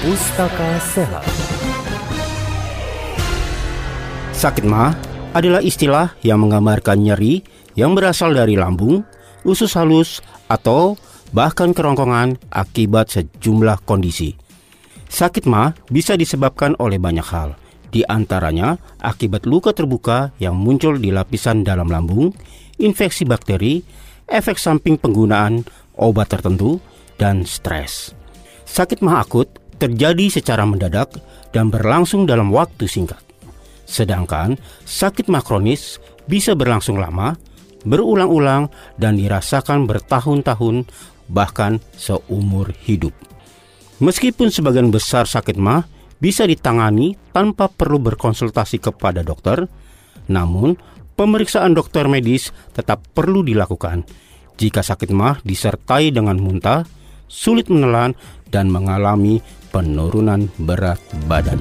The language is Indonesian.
Pustaka Sehat. Sakit mah adalah istilah yang menggambarkan nyeri yang berasal dari lambung, usus halus, atau bahkan kerongkongan akibat sejumlah kondisi. Sakit mah bisa disebabkan oleh banyak hal, di antaranya akibat luka terbuka yang muncul di lapisan dalam lambung, infeksi bakteri, efek samping penggunaan obat tertentu, dan stres. Sakit mah akut terjadi secara mendadak dan berlangsung dalam waktu singkat. Sedangkan sakit mah kronis bisa berlangsung lama, berulang-ulang, dan dirasakan bertahun-tahun, bahkan seumur hidup. Meskipun sebagian besar sakit mah bisa ditangani tanpa perlu berkonsultasi kepada dokter, namun pemeriksaan dokter medis tetap perlu dilakukan jika sakit mah disertai dengan muntah, sulit menelan, dan mengalami penurunan berat badan.